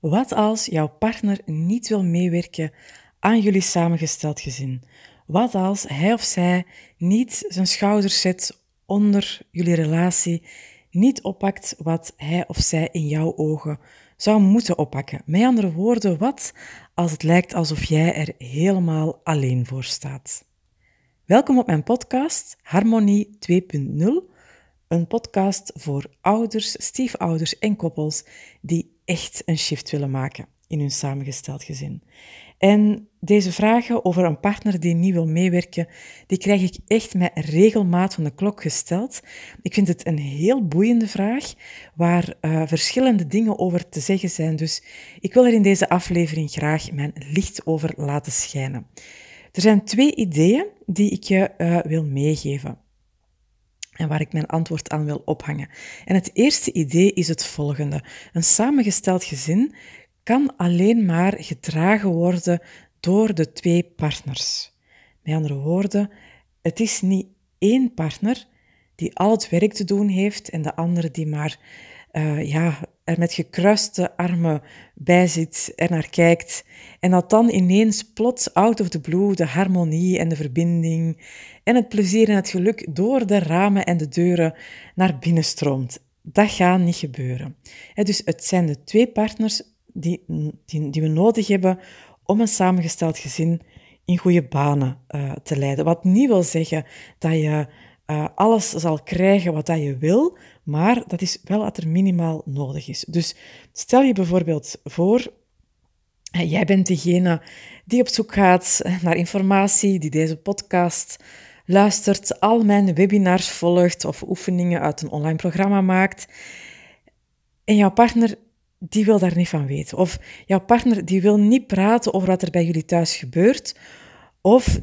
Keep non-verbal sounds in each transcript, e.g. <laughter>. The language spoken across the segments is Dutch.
Wat als jouw partner niet wil meewerken aan jullie samengesteld gezin? Wat als hij of zij niet zijn schouders zet onder jullie relatie, niet oppakt wat hij of zij in jouw ogen zou moeten oppakken? Met andere woorden, wat als het lijkt alsof jij er helemaal alleen voor staat? Welkom op mijn podcast Harmonie 2.0, een podcast voor ouders, stiefouders en koppels die echt een shift willen maken in hun samengesteld gezin. En deze vragen over een partner die niet wil meewerken, die krijg ik echt met regelmaat van de klok gesteld. Ik vind het een heel boeiende vraag waar uh, verschillende dingen over te zeggen zijn. Dus ik wil er in deze aflevering graag mijn licht over laten schijnen. Er zijn twee ideeën die ik je uh, wil meegeven en waar ik mijn antwoord aan wil ophangen. En het eerste idee is het volgende. Een samengesteld gezin kan alleen maar gedragen worden door de twee partners. Met andere woorden, het is niet één partner die al het werk te doen heeft en de andere die maar uh, ja, er met gekruiste armen bij zit, er naar kijkt en dat dan ineens plots out of the blue de harmonie en de verbinding en het plezier en het geluk door de ramen en de deuren naar binnen stroomt. Dat gaat niet gebeuren. Dus het zijn de twee partners die, die, we nodig hebben om een samengesteld gezin in goede banen uh, te leiden. Wat niet wil zeggen dat je uh, alles zal krijgen wat dat je wil, maar dat is wel wat er minimaal nodig is. Dus stel je bijvoorbeeld voor, jij bent degene die op zoek gaat naar informatie, die deze podcast luistert, al mijn webinars volgt of oefeningen uit een online programma maakt. En jouw partner die wil daar niet van weten. Of jouw partner die wil niet praten over wat er bij jullie thuis gebeurt. Of uh,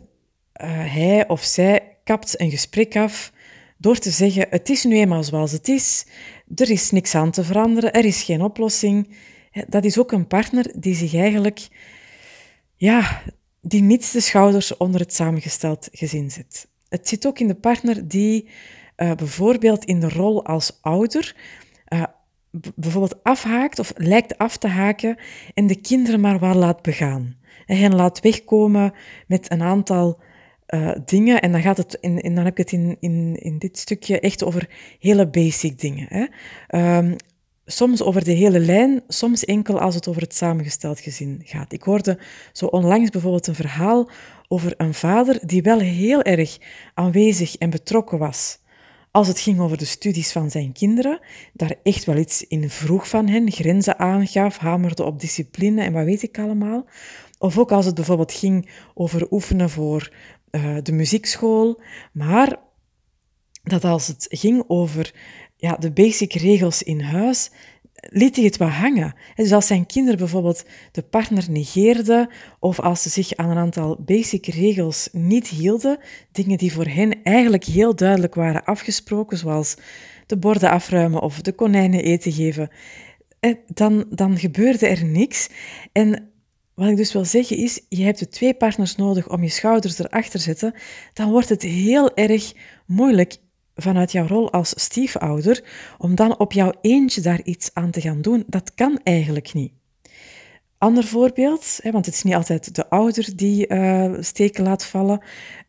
hij of zij kapt een gesprek af door te zeggen: Het is nu eenmaal zoals het is, er is niks aan te veranderen, er is geen oplossing. Dat is ook een partner die zich eigenlijk, ja, die niet de schouders onder het samengesteld gezin zet. Het zit ook in de partner die uh, bijvoorbeeld in de rol als ouder uh, bijvoorbeeld afhaakt of lijkt af te haken en de kinderen maar waar laat begaan. En hen laat wegkomen met een aantal uh, dingen. En dan, gaat het in, dan heb je het in, in, in dit stukje echt over hele basic dingen. Hè. Um, soms over de hele lijn, soms enkel als het over het samengesteld gezin gaat. Ik hoorde zo onlangs bijvoorbeeld een verhaal over een vader die wel heel erg aanwezig en betrokken was als het ging over de studies van zijn kinderen, daar echt wel iets in vroeg van hen, grenzen aangaf, hamerde op discipline en wat weet ik allemaal. Of ook als het bijvoorbeeld ging over oefenen voor uh, de muziekschool, maar dat als het ging over ja, de basic regels in huis, liet hij het wat hangen. Dus als zijn kinderen bijvoorbeeld de partner negeerden of als ze zich aan een aantal basic regels niet hielden, dingen die voor hen eigenlijk heel duidelijk waren afgesproken, zoals de borden afruimen of de konijnen eten geven, eh, dan, dan gebeurde er niks. En wat ik dus wil zeggen is, je hebt de twee partners nodig om je schouders erachter te zetten, dan wordt het heel erg moeilijk vanuit jouw rol als stiefouder, om dan op jouw eentje daar iets aan te gaan doen, dat kan eigenlijk niet. Ander voorbeeld, want het is niet altijd de ouder die uh, steken laat vallen,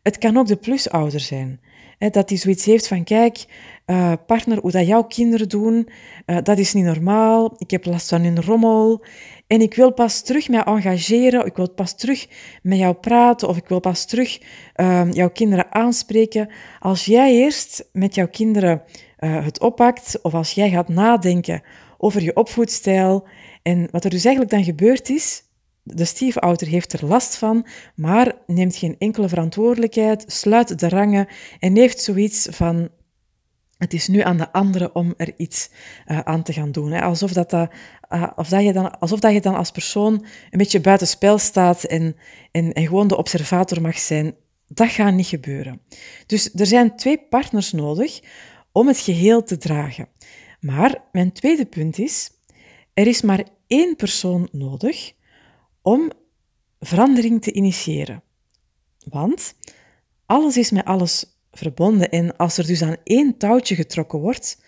het kan ook de plusouder zijn. dat hij zoiets heeft van, kijk, uh, partner, hoe dat jouw kinderen doen, uh, dat is niet normaal, ik heb last van hun rommel, en ik wil pas terug mij engageren, ik wil pas terug met jou praten of ik wil pas terug uh, jouw kinderen aanspreken. Als jij eerst met jouw kinderen uh, het oppakt of als jij gaat nadenken over je opvoedstijl en wat er dus eigenlijk dan gebeurd is, de stiefouder heeft er last van, maar neemt geen enkele verantwoordelijkheid, sluit de rangen en heeft zoiets van het is nu aan de anderen om er iets uh, aan te gaan doen. Hè. Alsof, dat, dat, uh, of dat je dan, alsof dat je dan als persoon een beetje buiten spel staat en, en, en gewoon de observator mag zijn. Dat gaat niet gebeuren. Dus er zijn twee partners nodig om het geheel te dragen. Maar mijn tweede punt is, er is maar één persoon nodig om verandering te initiëren. Want alles is met alles verbonden. En als er dus aan één touwtje getrokken wordt,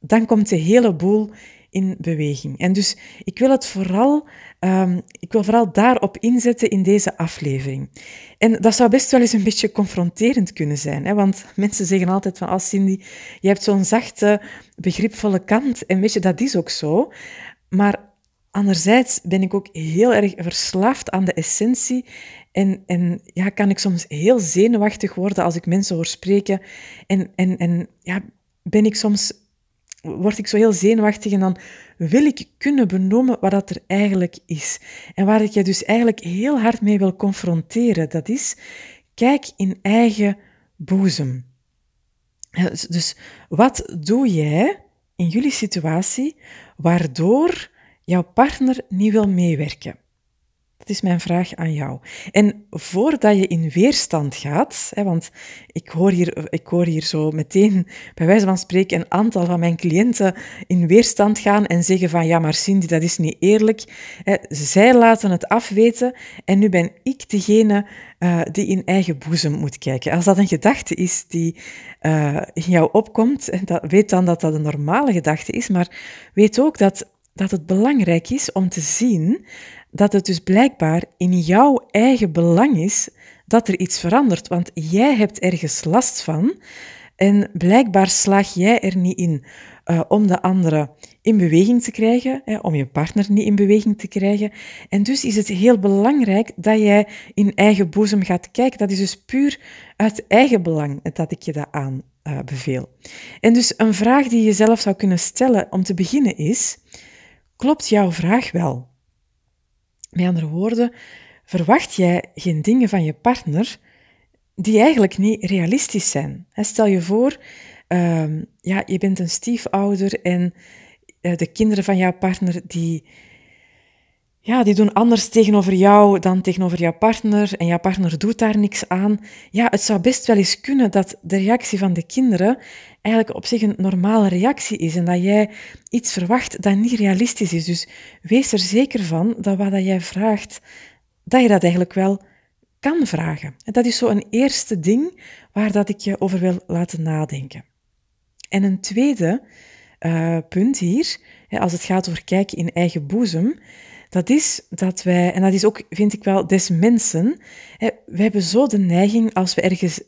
dan komt de hele boel in beweging. En dus ik wil het vooral, um, ik wil vooral daarop inzetten in deze aflevering. En dat zou best wel eens een beetje confronterend kunnen zijn, hè? want mensen zeggen altijd van, als oh Cindy, je hebt zo'n zachte, begripvolle kant. En weet je, dat is ook zo. Maar anderzijds ben ik ook heel erg verslaafd aan de essentie en, en ja, kan ik soms heel zenuwachtig worden als ik mensen hoor spreken. En, en, en ja, ben ik soms, word ik zo heel zenuwachtig en dan wil ik kunnen benoemen wat dat er eigenlijk is. En waar ik je dus eigenlijk heel hard mee wil confronteren, dat is, kijk in eigen boezem. Dus, dus wat doe jij in jullie situatie waardoor jouw partner niet wil meewerken? Is mijn vraag aan jou. En voordat je in weerstand gaat, hè, want ik hoor, hier, ik hoor hier zo meteen, bij wijze van spreken, een aantal van mijn cliënten in weerstand gaan en zeggen van ja, maar Cindy, dat is niet eerlijk. Hè, zij laten het afweten en nu ben ik degene uh, die in eigen boezem moet kijken. Als dat een gedachte is die uh, in jou opkomt, weet dan dat dat een normale gedachte is, maar weet ook dat dat het belangrijk is om te zien dat het dus blijkbaar in jouw eigen belang is dat er iets verandert, want jij hebt ergens last van en blijkbaar slaag jij er niet in uh, om de andere in beweging te krijgen, hè, om je partner niet in beweging te krijgen. En dus is het heel belangrijk dat jij in eigen boezem gaat kijken. Dat is dus puur uit eigen belang dat ik je dat aan uh, beveel. En dus een vraag die je zelf zou kunnen stellen om te beginnen is, klopt jouw vraag wel? Met andere woorden, verwacht jij geen dingen van je partner die eigenlijk niet realistisch zijn. Stel je voor, uh, ja, je bent een stiefouder en uh, de kinderen van jouw partner die, ja, die doen anders tegenover jou dan tegenover jouw partner en jouw partner doet daar niks aan. Ja, het zou best wel eens kunnen dat de reactie van de kinderen eigenlijk op zich een normale reactie is en dat jij iets verwacht dat niet realistisch is. Dus wees er zeker van dat wat jij vraagt, dat je dat eigenlijk wel kan vragen. En dat is zo een eerste ding waar dat ik je over wil laten nadenken. En een tweede uh, punt hier, als het gaat over kijken in eigen boezem, dat is dat wij, en dat is ook, vind ik wel, des mensen, we hebben zo de neiging als we ergens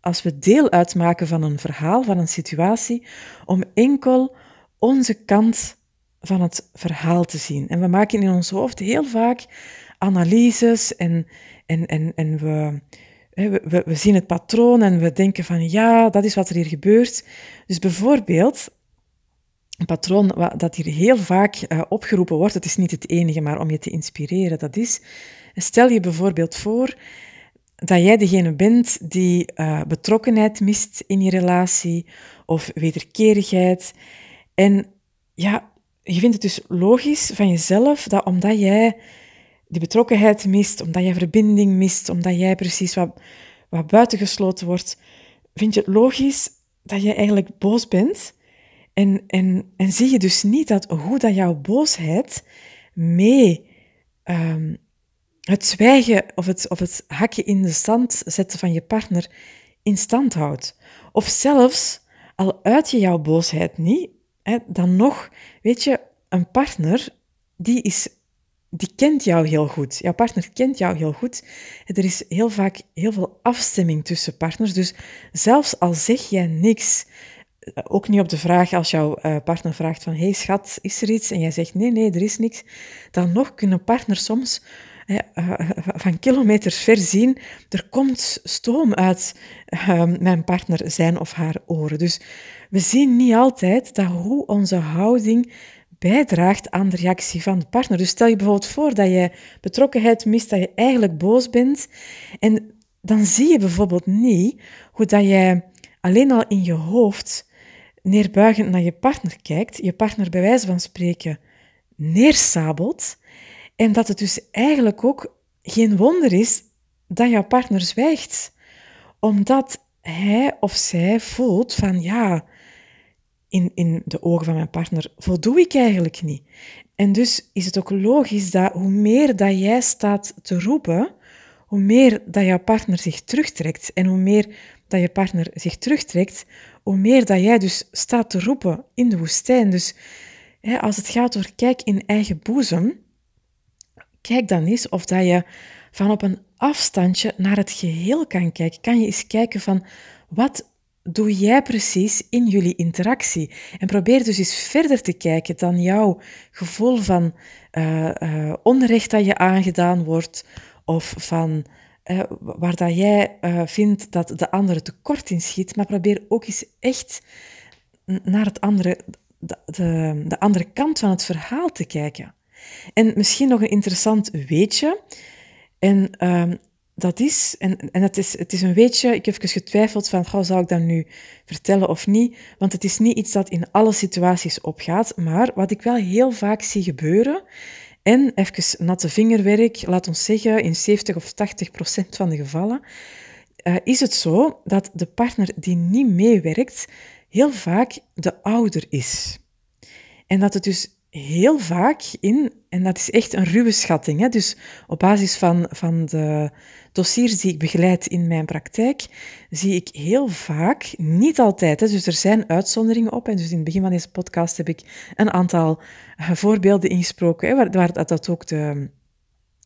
als we deel uitmaken van een verhaal, van een situatie, om enkel onze kant van het verhaal te zien. En we maken in ons hoofd heel vaak analyses en, en, en, en we, we, zien het patroon en we denken van ja, dat is wat er hier gebeurt. Dus bijvoorbeeld, patroon dat hier heel vaak uh, opgeroepen wordt, het is niet het enige, maar om je te inspireren, dat is, stel je bijvoorbeeld voor dat jij degene bent die uh, betrokkenheid mist in je relatie of wederkerigheid. En ja, je vindt het dus logisch van jezelf dat omdat jij die betrokkenheid mist, omdat jij verbinding mist, omdat jij precies wat, wat buitengesloten wordt, vind je het logisch dat je eigenlijk boos bent. En, en, en zie je dus niet dat hoe dat jouw boosheid mee um, het zwijgen of het, of het hakje in de stand zetten van je partner in stand houdt. Of zelfs, al uit je jouw boosheid niet, hè, dan nog, weet je, een partner, die, is, die kent jou heel goed. Jouw partner kent jou heel goed. Er is heel vaak heel veel afstemming tussen partners. Dus zelfs al zeg jij niks, ook niet op de vraag als jouw eh, partner vraagt van hey schat, is er iets? En jij zegt nee, nee, er is niks. Dan nog kunnen partners soms eh, van kilometers ver zien, er komt stoom uit ehm, mijn partner zijn of haar oren. Dus we zien niet altijd dat hoe onze houding bijdraagt aan de reactie van de partner. Dus stel je bijvoorbeeld voor dat je betrokkenheid mist, dat je eigenlijk boos bent, en dan zie je bijvoorbeeld niet hoe dat jij alleen al in je hoofd neerbuigend naar je partner kijkt, je partner bij wijze van spreken neersabelt, en dat het dus eigenlijk ook geen wonder is dat jouw partner zwijgt, omdat hij of zij voelt van ja, in, in de ogen van mijn partner voldoe ik eigenlijk niet. En dus is het ook logisch dat hoe meer dat jij staat te roepen, hoe meer dat jouw partner zich terugtrekt. En hoe meer dat je partner zich terugtrekt, hoe meer dat jij dus staat te roepen in de woestijn. Dus als het gaat over kijk in eigen boezem, kijk dan eens of dat je van op een afstandje naar het geheel kan kijken. Kan je eens kijken van wat doe jij precies in jullie interactie? En probeer dus eens verder te kijken dan jouw gevoel van uh, onrecht dat je aangedaan wordt of van uh, waar dat jij vindt dat de andere tekort in schiet. Maar probeer ook eens echt naar het andere, de, de, de andere kant van het verhaal te kijken. En misschien nog een interessant weetje. En ehm, dat is, en, en het, is, het is een weetje, ik heb even getwijfeld van, goh, zou ik dat nu vertellen of niet? Want het is niet iets dat in alle situaties opgaat, maar wat ik wel heel vaak zie gebeuren, en even natte vingerwerk, laat ons zeggen, in 70 of 80 procent van de gevallen, uh, is het zo dat de partner die niet meewerkt, heel vaak de ouder is. En dat het dus heel vaak in, en dat is echt een ruwe schatting, hè, dus op basis van, van de dossiers die ik begeleid in mijn praktijk, zie ik heel vaak, niet altijd, hè, dus er zijn uitzonderingen op, en dus in het begin van deze podcast heb ik een aantal uh, voorbeelden ingesproken, hè, waar, waar dat ook de,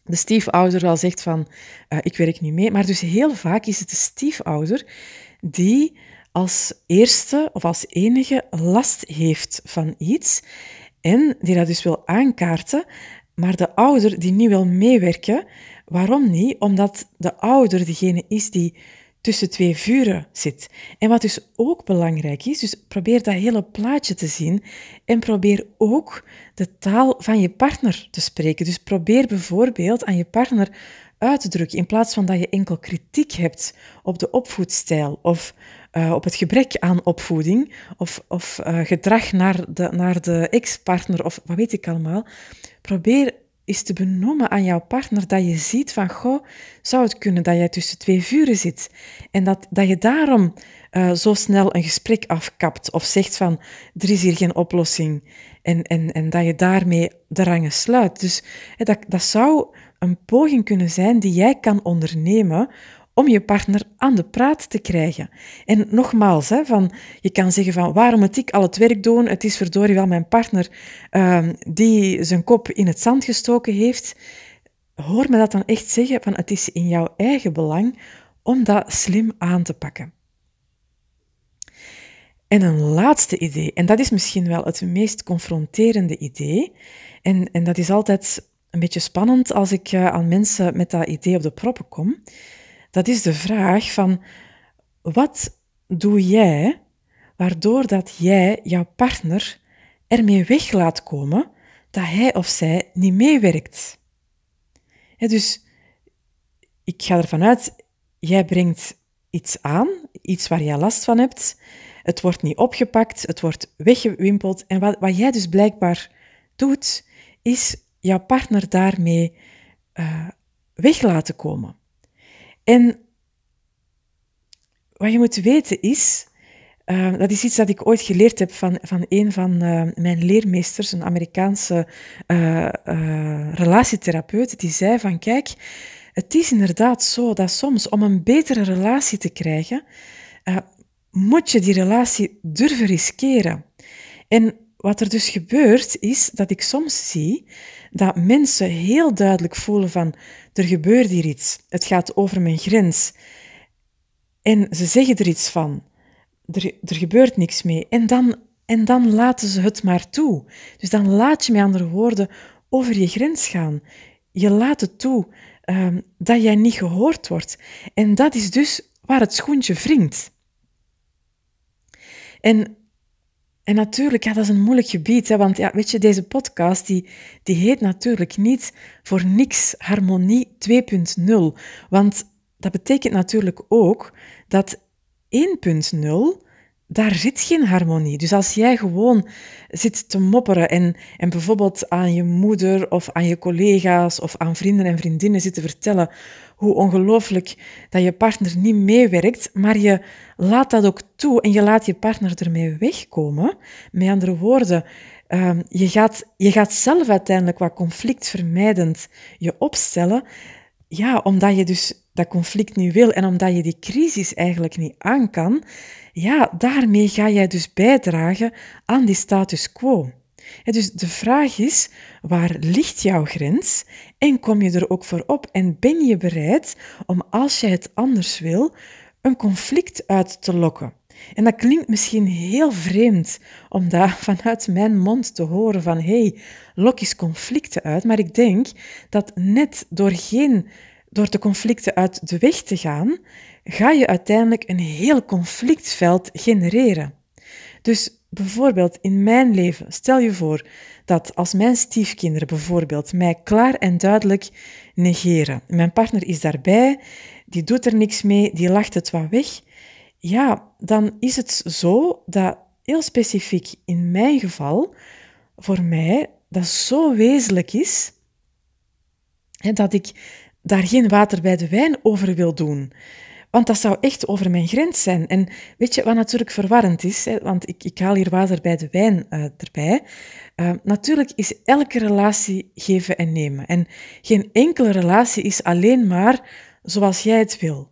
de stiefouder wel zegt van, uh, ik werk niet mee, maar dus heel vaak is het de stiefouder die als eerste of als enige last heeft van iets en die dat dus wil aankaarten, maar de ouder die niet wil meewerken. Waarom niet? Omdat de ouder degene is die tussen twee vuren zit. En wat dus ook belangrijk is, dus probeer dat hele plaatje te zien en probeer ook de taal van je partner te spreken. Dus probeer bijvoorbeeld aan je partner uit te drukken, in plaats van dat je enkel kritiek hebt op de opvoedstijl of uh, op het gebrek aan opvoeding of, of uh, gedrag naar de, naar de ex-partner of wat weet ik allemaal. Probeer eens te benoemen aan jouw partner dat je ziet van, goh, zou het kunnen dat jij tussen twee vuren zit en dat, dat je daarom uh, zo snel een gesprek afkapt of zegt van, er is hier geen oplossing en, en, en dat je daarmee de rangen sluit. Dus dat, dat zou een poging kunnen zijn die jij kan ondernemen om je partner aan de praat te krijgen. En nogmaals, hè, van, je kan zeggen van waarom moet ik al het werk doen? Het is verdorie wel mijn partner uh, die zijn kop in het zand gestoken heeft. Hoor me dat dan echt zeggen van het is in jouw eigen belang om dat slim aan te pakken. En een laatste idee, en dat is misschien wel het meest confronterende idee, en, en dat is altijd een beetje spannend als ik uh, aan mensen met dat idee op de proppen kom dat is de vraag van wat doe jij waardoor dat jij jouw partner ermee weg laat komen dat hij of zij niet meewerkt. dus ik ga ervan uit, jij brengt iets aan, iets waar jij last van hebt. Het wordt niet opgepakt, het wordt weggewimpeld. En wat, wat jij dus blijkbaar doet, is jouw partner daarmee uh, weg laten komen. En wat je moet weten is, uh, dat is iets dat ik ooit geleerd heb van, van een van uh, mijn leermeesters, een Amerikaanse uh, relatietherapeut, die zei van kijk, het is inderdaad zo dat soms om een betere relatie te krijgen, moet je die relatie durven riskeren. En wat er dus gebeurt, is dat ik soms zie dat mensen heel duidelijk voelen van er gebeurt hier iets, het gaat over mijn grens. En ze zeggen er iets van, er, er gebeurt niks mee. En dan, en dan laten ze het maar toe. Dus dan laat je met andere woorden over je grens gaan. Je laat het toe um, dat jij niet gehoord wordt. En dat is dus waar het schoentje wringt. En en natuurlijk, ja, dat is een moeilijk gebied, hè, want ja, weet je, deze podcast die, die heet natuurlijk niet voor niks Harmonie 2.0. Want dat betekent natuurlijk ook dat 1.0, daar zit geen harmonie. Dus als jij gewoon zit te mopperen en, en bijvoorbeeld aan je moeder of aan je collega's of aan vrienden en vriendinnen zit te vertellen hoe ongelooflijk dat je partner niet meewerkt, maar je laat dat ook toe en je laat je partner ermee wegkomen. Met andere woorden, ehm, je, gaat, je gaat zelf uiteindelijk wat conflictvermijdend je opstellen, ja, omdat je dus dat conflict niet wil en omdat je die crisis eigenlijk niet aan kan, ja, daarmee ga jij dus bijdragen aan die status quo. Dus de vraag is, waar ligt jouw grens en kom je er ook voor op en ben je bereid om, als je het anders wil, een conflict uit te lokken? En dat klinkt misschien heel vreemd om dat <laughs> vanuit mijn mond te horen van hey, lok eens conflicten uit, maar ik denk dat net door, geen, door de conflicten uit de weg te gaan, ga je uiteindelijk een heel conflictveld genereren. Dus bijvoorbeeld in mijn leven, stel je voor dat als mijn stiefkinderen bijvoorbeeld mij klaar en duidelijk negeren, mijn partner is daarbij, die doet er niks mee, die lacht het wat weg, ja, dan is het zo dat heel specifiek in mijn geval, voor mij, dat zo wezenlijk is, dat ik daar geen water bij de wijn over wil doen. Want dat zou echt over mijn grens zijn. En weet je wat natuurlijk verwarrend is? Hè? Want ik, ik haal hier water bij de wijn uh, erbij. Uh, natuurlijk is elke relatie geven en nemen. En geen enkele relatie is alleen maar zoals jij het wil.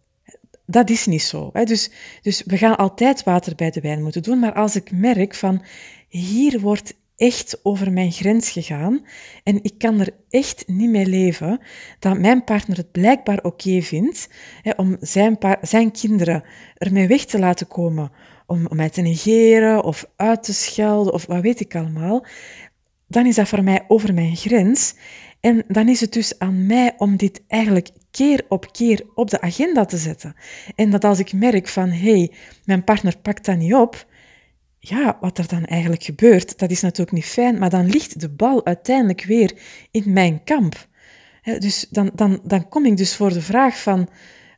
Dat is niet zo. Hè? Dus, dus we gaan altijd water bij de wijn moeten doen. Maar als ik merk van hier wordt echt over mijn grens gegaan en ik kan er echt niet mee leven dat mijn partner het blijkbaar oké vindt hè, om zijn, zijn kinderen ermee weg te laten komen, om, om mij te negeren of uit te schelden of wat weet ik allemaal, dan is dat voor mij over mijn grens. En dan is het dus aan mij om dit eigenlijk keer op keer op de agenda te zetten. En dat als ik merk van, hé, hey, mijn partner pakt dat niet op, ja, wat er dan eigenlijk gebeurt, dat is natuurlijk niet fijn, maar dan ligt de bal uiteindelijk weer in mijn kamp. dus dan, dan, dan kom ik dus voor de vraag van,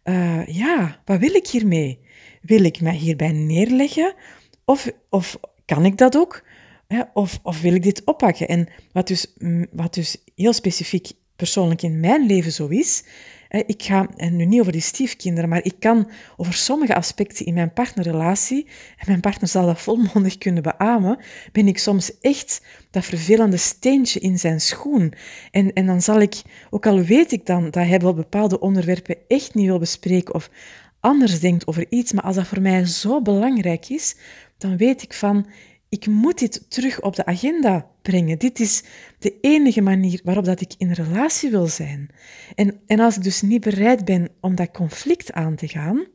uh, ja, wat wil ik hiermee? Wil ik mij hierbij neerleggen? Of, of kan ik dat ook? Of, of wil ik dit oppakken? En wat dus, wat dus heel specifiek persoonlijk in mijn leven zo is, ik ga, en nu niet over die stiefkinderen, maar ik kan over sommige aspecten in mijn partnerrelatie, en mijn partner zal dat volmondig kunnen beamen, ben ik soms echt dat vervelende steentje in zijn schoen. En, en dan zal ik, ook al weet ik dan dat hij wel bepaalde onderwerpen echt niet wil bespreken of anders denkt over iets, maar als dat voor mij zo belangrijk is, dan weet ik van, ik moet dit terug op de agenda brengen. Dit is de enige manier waarop dat ik in relatie wil zijn. En, en als ik dus niet bereid ben om dat conflict aan te gaan,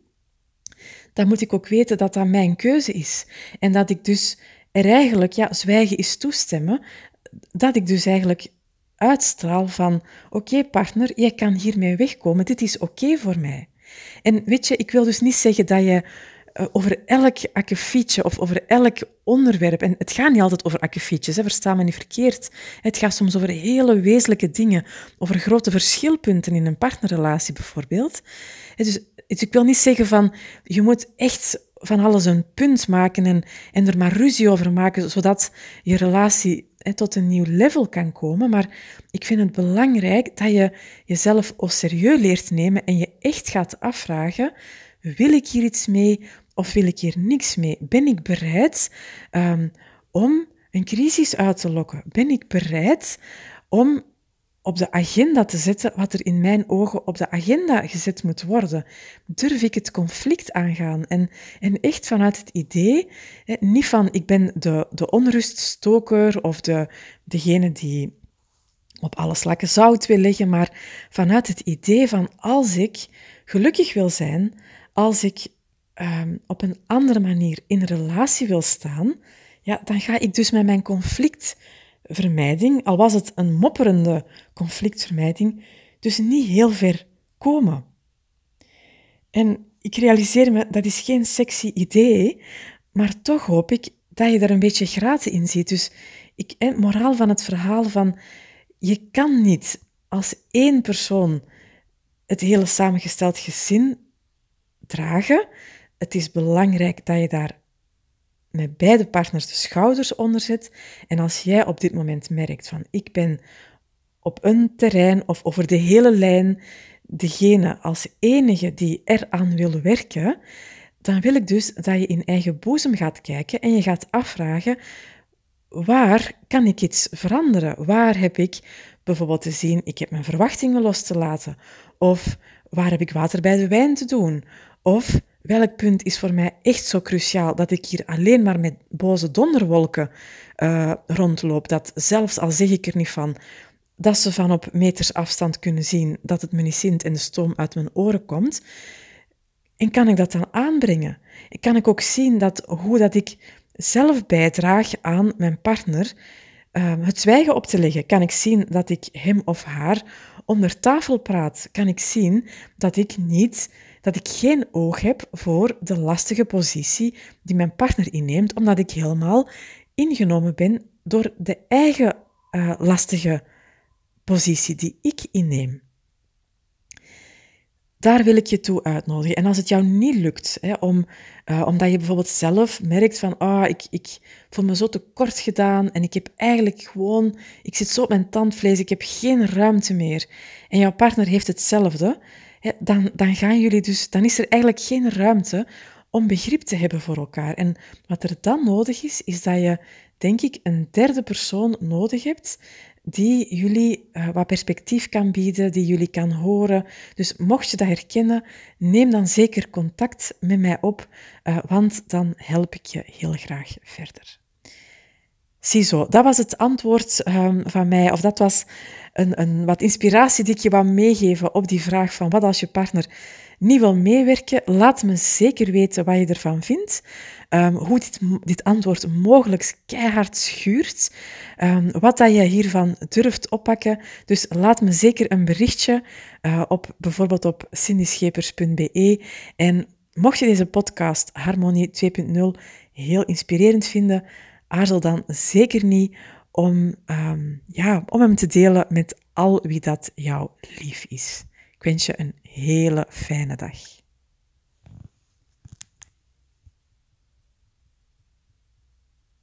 dan moet ik ook weten dat dat mijn keuze is. En dat ik dus er eigenlijk, ja, zwijgen is toestemmen, dat ik dus eigenlijk uitstraal van, oké partner, jij kan hiermee wegkomen, dit is oké voor mij. En weet je, ik wil dus niet zeggen dat je over elk akkefietje of over elk onderwerp. En het gaat niet altijd over akkefietjes, versta me niet verkeerd. Het gaat soms over hele wezenlijke dingen, over grote verschilpunten in een partnerrelatie bijvoorbeeld. Dus, dus ik wil niet zeggen van, je moet echt van alles een punt maken en, en er maar ruzie over maken, zodat je relatie hè, tot een nieuw level kan komen. Maar ik vind het belangrijk dat je jezelf au serieus leert nemen en je echt gaat afvragen, wil ik hier iets mee of wil ik hier niks mee? Ben ik bereid um, om een crisis uit te lokken? Ben ik bereid om op de agenda te zetten wat er in mijn ogen op de agenda gezet moet worden? Durf ik het conflict aangaan? En, en echt vanuit het idee, niet van ik ben de, de onruststoker of de, degene die op alle slakken zout wil leggen, maar vanuit het idee van als ik gelukkig wil zijn, als ik um, op een andere manier in relatie wil staan, ja, dan ga ik dus met mijn conflictvermijding, al was het een mopperende conflictvermijding, dus niet heel ver komen. En ik realiseer me, dat is geen sexy idee, maar toch hoop ik dat je daar een beetje graten in ziet. Dus ik, eh, moraal van het verhaal van, je kan niet als één persoon het hele samengesteld gezin dragen. Het is belangrijk dat je daar met beide partners de schouders onder zet. En als jij op dit moment merkt van ik ben op een terrein of over de hele lijn degene als enige die eraan wil werken, dan wil ik dus dat je in eigen boezem gaat kijken en je gaat afvragen, waar kan ik iets veranderen? Waar heb ik bijvoorbeeld te zien, ik heb mijn verwachtingen los te laten? Of waar heb ik water bij de wijn te doen? Of welk punt is voor mij echt zo cruciaal dat ik hier alleen maar met boze donderwolken uh, rondloop? Dat zelfs al zeg ik er niet van, dat ze van op meters afstand kunnen zien dat het me niet zint en de stoom uit mijn oren komt. En kan ik dat dan aanbrengen? En kan ik ook zien dat hoe dat ik zelf bijdraag aan mijn partner uh, het zwijgen op te leggen? Kan ik zien dat ik hem of haar onder tafel praat? Kan ik zien dat ik niet dat ik geen oog heb voor de lastige positie die mijn partner inneemt, omdat ik helemaal ingenomen ben door de eigen uh, lastige positie die ik inneem. Daar wil ik je toe uitnodigen. En als het jou niet lukt, hè, om, uh, omdat je bijvoorbeeld zelf merkt van, ah, ik, ik voel me zo tekort gedaan en ik heb eigenlijk gewoon, ik zit zo op mijn tandvlees, ik heb geen ruimte meer. En jouw partner heeft hetzelfde, hè, dan, dan gaan jullie dus, dan is er eigenlijk geen ruimte om begrip te hebben voor elkaar. En wat er dan nodig is, is dat je, denk ik, een derde persoon nodig hebt die jullie uh, wat perspectief kan bieden, die jullie kan horen. Dus mocht je dat herkennen, neem dan zeker contact met mij op, uh, want dan help ik je heel graag verder. Ziezo, dat was het antwoord um, van mij, of dat was wat inspiratie die ik je wou meegeven op die vraag van wat als je partner niet wil meewerken, laat me zeker weten wat je ervan vindt. Um, hoe dit, dit antwoord mogelijk keihard schuurt. Um, wat dat je hiervan durft oppakken. Dus laat me zeker een berichtje uh, op bijvoorbeeld op cindyschepers.be. En mocht je deze podcast Harmonie 2.0 heel inspirerend vinden, aarzel dan zeker niet om, um, ja, om hem te delen met al wie dat jou lief is. Ik wens je een hele fijne dag.